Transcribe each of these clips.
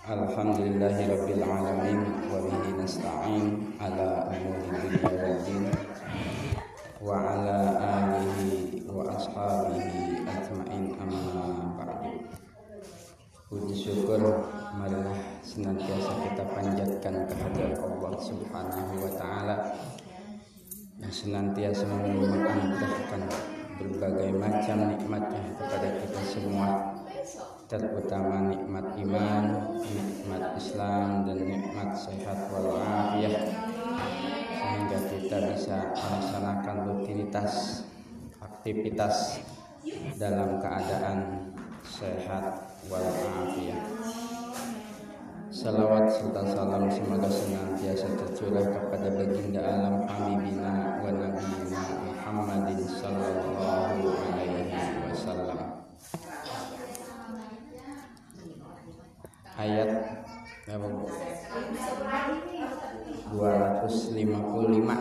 Alhamdulillahi Rabbil Alamin Wa bihi nasta'in Ala umuri dunia wal din Wa ala alihi wa ashabihi Ajma'in amma ba'du. Puji syukur marilah senantiasa kita panjatkan kehadirat Allah Subhanahu wa taala yang senantiasa menganugerahkan berbagai macam nikmatnya kepada kita semua terutama nikmat iman, nikmat Islam dan nikmat sehat walafiat sehingga kita bisa melaksanakan rutinitas aktivitas dalam keadaan sehat walafiat. Salawat serta salam semoga senantiasa tercurah kepada baginda alam Habibina wa Nabiyina Muhammadin sallallahu alaihi wasallam. Ayat berapa Bu? 255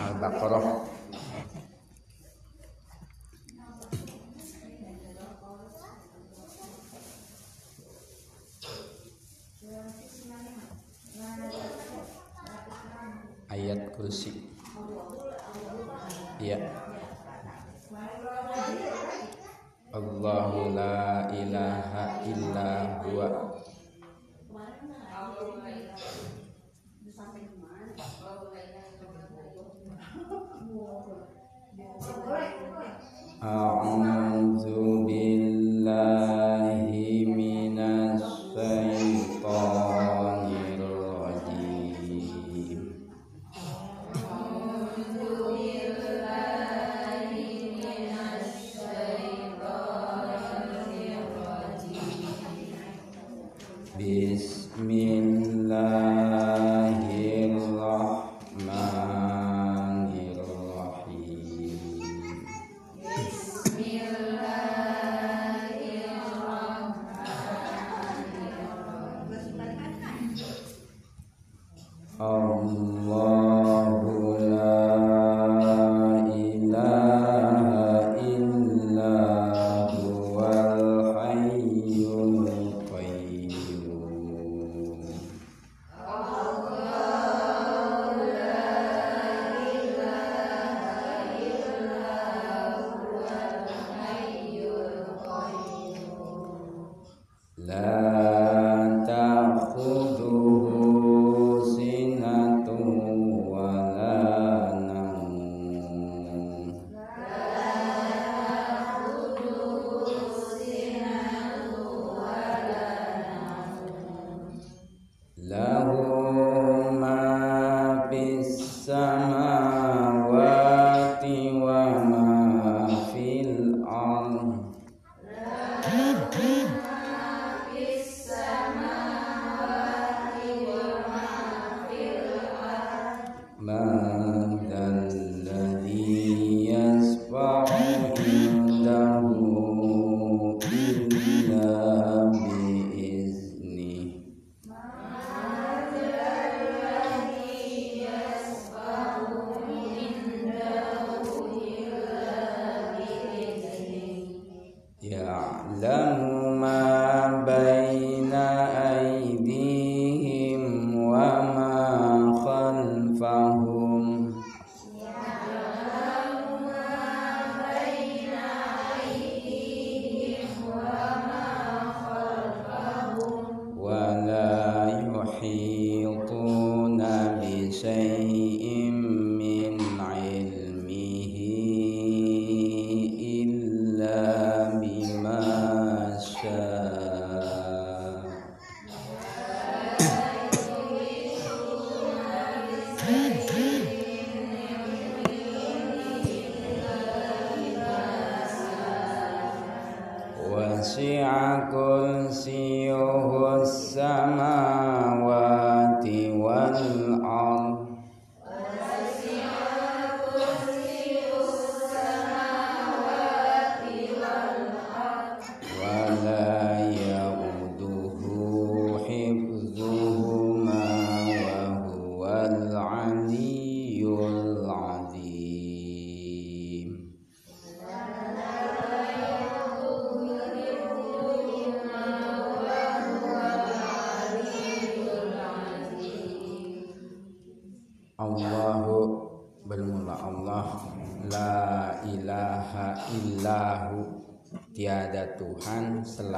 Al-Baqarah الله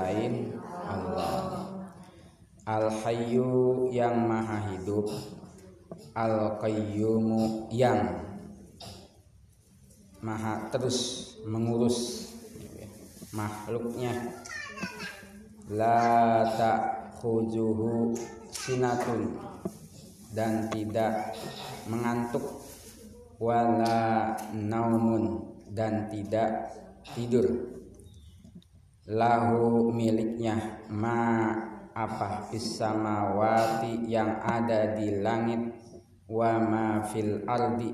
selain Allah. Al hayyu yang maha hidup al qayyumu yang maha terus mengurus makhluknya. La ta'khuzuhu sinatun dan tidak mengantuk wala naumun dan tidak tidur lahu miliknya. Ma apa? Samawati yang ada di langit. Wa ma fil ardi.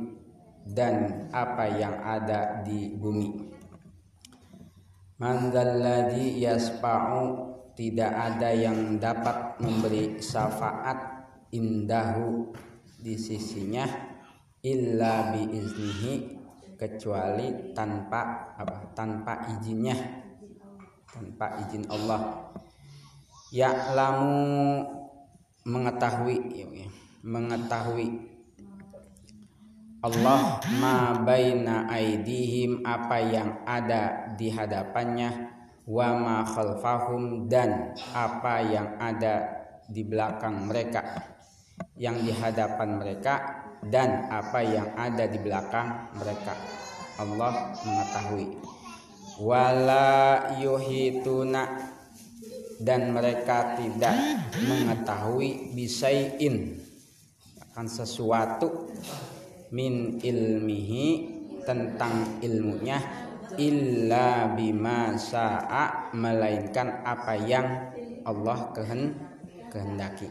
Dan apa yang ada di bumi. Man dzalladzi yasfa'u. Tidak ada yang dapat memberi syafaat indahu di sisinya. Illa biiznihi kecuali tanpa apa? Tanpa izinnya tanpa izin Allah. Ya'lamu mengetahui ya, ya, mengetahui Allah ma baina aidihim apa yang ada di hadapannya wa ma khalfahum dan apa yang ada di belakang mereka yang di hadapan mereka dan apa yang ada di belakang mereka. Allah mengetahui wala yuhituna. Dan mereka tidak mengetahui bisaiin akan sesuatu min ilmihi tentang ilmunya. Illa bima sa'a melainkan apa yang Allah kehen kehendaki.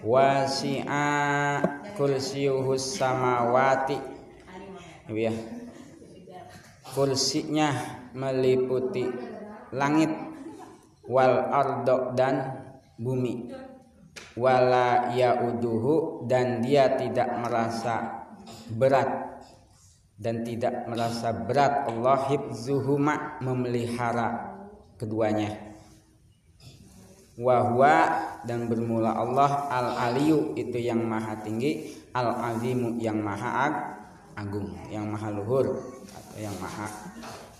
Wasi'a kursiyuhus samawati. Ya kursinya meliputi langit wal ardo dan bumi. Wala yauduhu dan dia tidak merasa berat. Dan tidak merasa berat Allah hibzuhuma memelihara keduanya. Wahwa dan bermula Allah al aliyu itu yang maha tinggi al azimu yang maha ag, agung. Yang maha luhur atau yang maha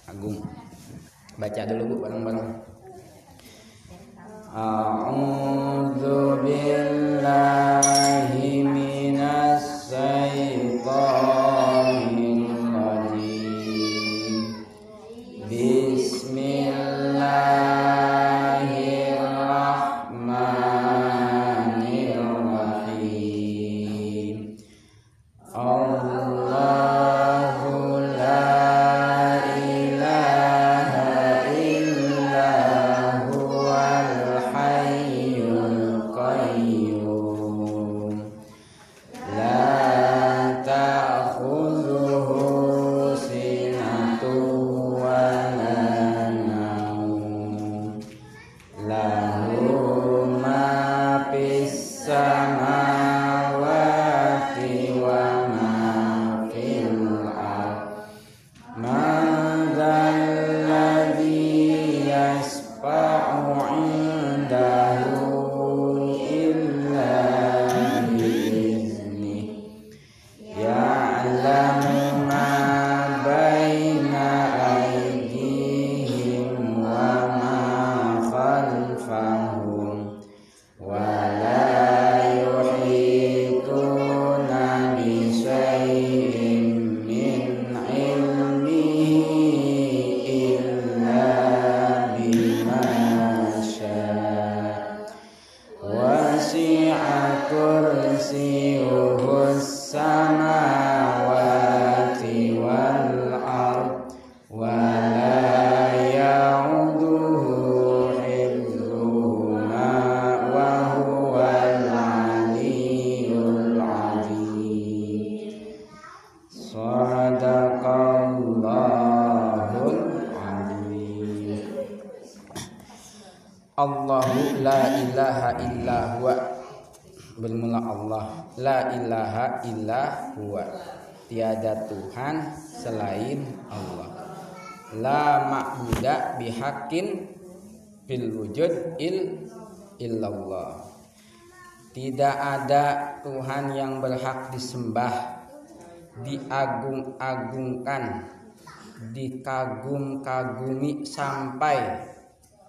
agung. Baca dulu bu bareng-bareng. A'udzu billahi minas syaitonir Shana. Illa huwa. Tiada Tuhan selain Allah. La ma'buda bihakin Fil wujud il illallah. Tidak ada Tuhan yang berhak disembah Diagung-agungkan dikagum-kagumi sampai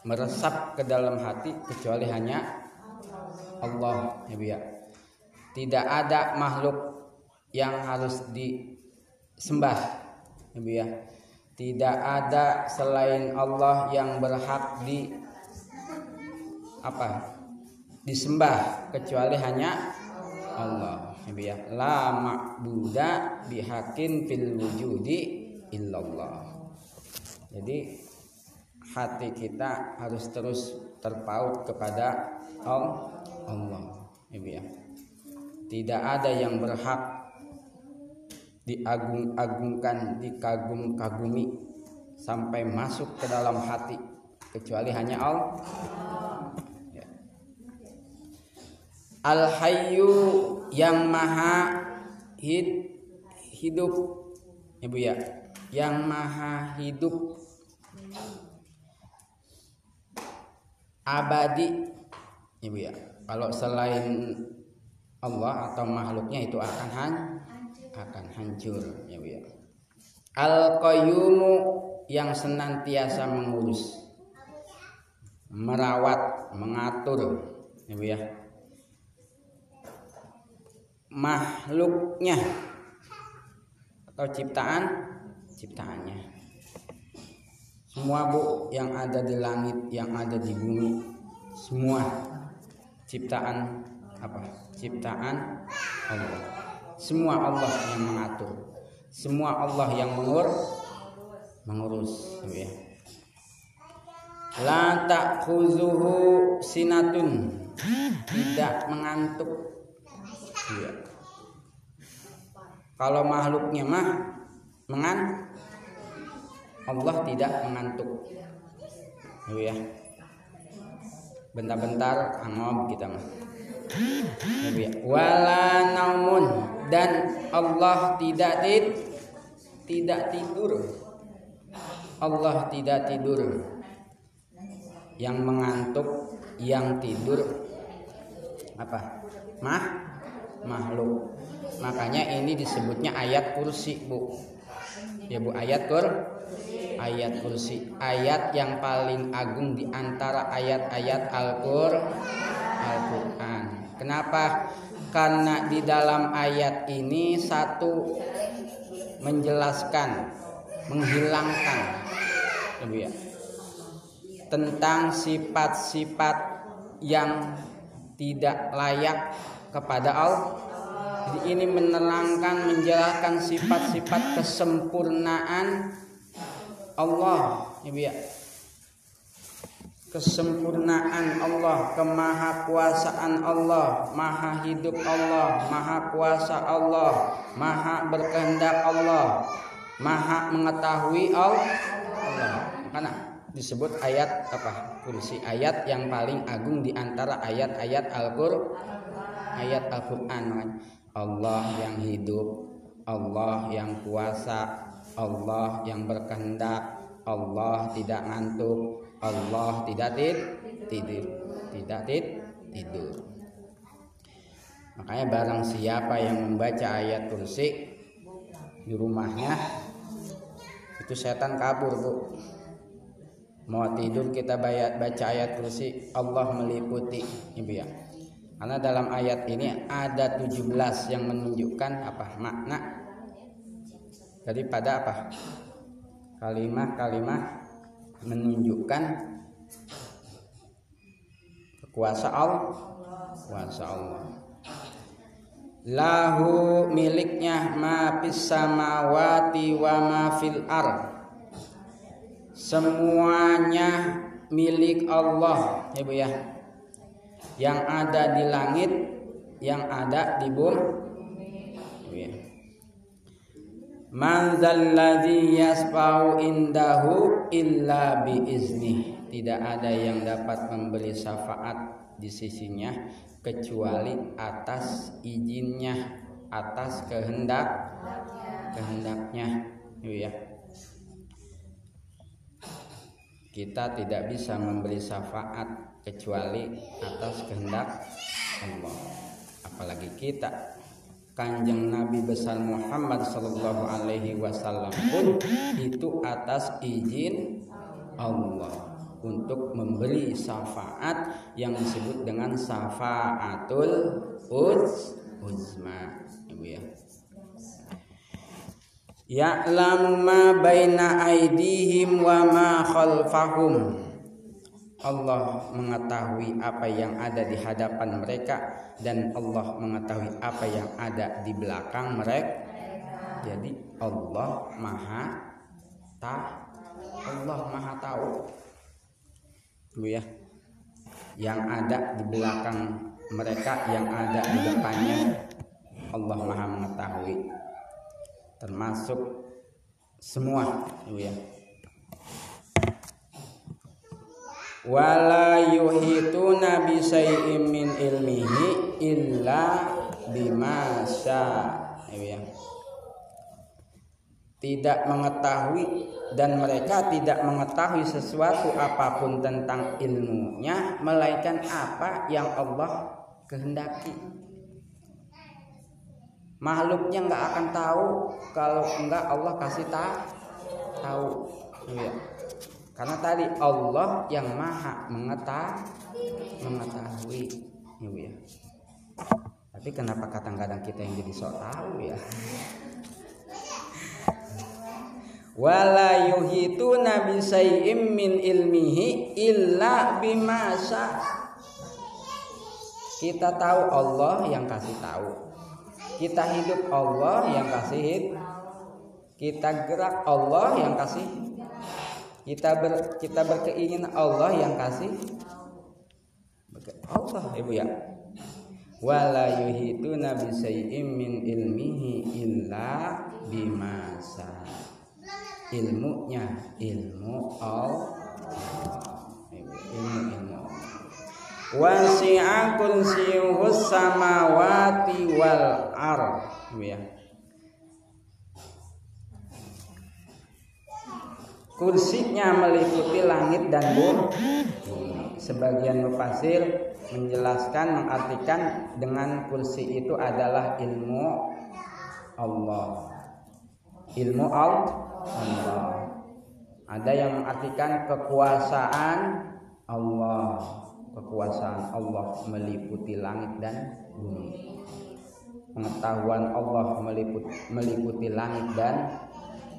meresap ke dalam hati kecuali hanya Allah ya. Tidak ada makhluk yang harus disembah ya ya. Tidak ada selain Allah yang berhak di apa? disembah kecuali hanya Allah ya la ma'buda bihakin fil wujudi illallah jadi hati kita harus terus terpaut kepada Allah ya tidak ada yang berhak diagung-agungkan dikagum-kagumi sampai masuk ke dalam hati kecuali hanya Allah. Al Hayyu yang maha hid, hidup. Ibu ya. Yang maha hidup. Abadi. Ibu ya. Kalau selain Allah atau makhluknya itu akan han, akan hancur ya Bu ya. Al Qayyumu yang senantiasa mengurus merawat mengatur ya Bu ya. Makhluknya atau ciptaan ciptaannya. Semua bu yang ada di langit yang ada di bumi semua ciptaan apa ciptaan Allah semua Allah yang mengatur semua Allah yang mengur mengurus ya la sinatun tidak mengantuk Iya. Kalau makhluknya mah mengan Allah tidak mengantuk. Ya. Bentar-bentar angob kita mah. Wala naumun. Dan Allah tidak tid tidak tidur. Allah tidak tidur. Yang mengantuk, yang tidur. Apa? Mah? Makhluk. Makanya ini disebutnya ayat kursi bu. Ya bu ayat kur ayat kursi. Ayat yang paling agung di antara ayat-ayat Al-Qur Al-Qur'an kenapa karena di dalam ayat ini satu menjelaskan menghilangkan ya tentang sifat-sifat yang tidak layak kepada Allah. Jadi ini menerangkan menjelaskan sifat-sifat kesempurnaan Allah, ya. Kesempurnaan Allah, kemahakuasaan Allah, maha hidup Allah, maha kuasa Allah, maha berkehendak Allah, maha mengetahui Allah. Karena disebut ayat apa? Kursi ayat yang paling agung di antara ayat-ayat Al-Qur'an ayat Al-Quran Allah yang hidup Allah yang kuasa Allah yang berkehendak Allah tidak ngantuk Allah tidak tid tidur tidak tid tidur. Makanya barang siapa yang membaca ayat kursi di rumahnya itu setan kabur bu. Mau tidur kita baca ayat kursi Allah meliputi ibu ya. Karena dalam ayat ini ada 17 yang menunjukkan apa? Makna. Daripada apa? Kalimat-kalimat menunjukkan kuasa Allah. Kuasa Allah. Lahu miliknya ma fis samawati wa ma fil ar semuanya milik Allah ya Bu ya. Yang ada di langit, yang ada di bumi. Man zalladzi yasfa'u indahu illa biizni. Tidak ada yang dapat memberi syafaat di sisinya kecuali atas izinnya, atas kehendak kehendaknya. Ya. Kita tidak bisa memberi syafaat kecuali atas kehendak Allah apalagi kita Kanjeng Nabi besar Muhammad Sallallahu Alaihi Wasallam pun itu atas izin Allah untuk memberi syafaat yang disebut dengan syafaatul uz uzma ibu ya. Ya'lamu ma baina aidihim wa ma khalfahum Allah mengetahui apa yang ada di hadapan mereka dan Allah mengetahui apa yang ada di belakang mereka. Jadi Allah Maha tahu. Allah Maha tahu. Bu ya. Yang ada di belakang mereka, yang ada di depannya Allah Maha mengetahui. Termasuk semua, Bu ya wala yuhituna bi syai'in min ilmihi illa bima ya. tidak mengetahui dan mereka tidak mengetahui sesuatu apa pun tentang ilmunya melainkan apa yang Allah kehendaki. Makhluknya nggak akan tahu kalau enggak Allah kasih tahu. Ya karena tadi Allah yang maha mengetahui, mengetahui, ya, Tapi kenapa kadang-kadang kita yang jadi sok tahu ya? Wala yuhitu nabi sayyim min ilmihi illa bima Kita tahu Allah yang kasih tahu. Kita hidup Allah yang kasih hidup. Kita gerak Allah yang kasih kita ber, kita berkeinginan Allah yang kasih. Allah ibu ya. Wala yuhitu nabi sayyim min ilmihi illa bimasa ilmunya ilmu Allah. Ilmu ilmu wasi'a kursiyuhus samawati wal ar ya kursinya meliputi langit dan bumi. Sebagian mufasir menjelaskan mengartikan dengan kursi itu adalah ilmu Allah. Ilmu Allah. Ada yang mengartikan kekuasaan Allah. Kekuasaan Allah meliputi langit dan bumi. Pengetahuan Allah meliputi, meliputi langit dan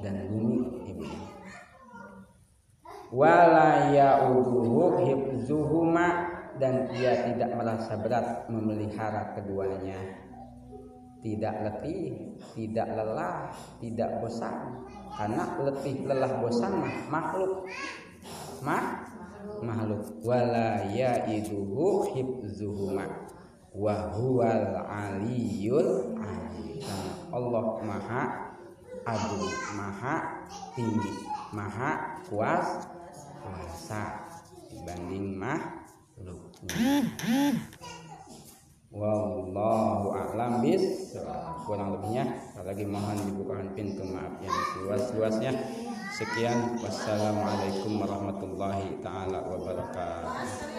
dan bumi. Ibu wala ya'uduhu hibzuhuma dan ia tidak merasa berat memelihara keduanya. Tidak letih tidak lelah tidak bosan. Karena letih lelah bosan mah makhluk. Mah makhluk. Wala ya'iduhu hibzuhuma wa huwal aliyul Allah maha agung maha tinggi maha kuasa kuasa dibanding makhluknya. Wallahu a'lam bis kurang lebihnya lagi mohon dibukakan pintu maaf yang seluas-luasnya. Sekian wassalamualaikum warahmatullahi taala wabarakatuh.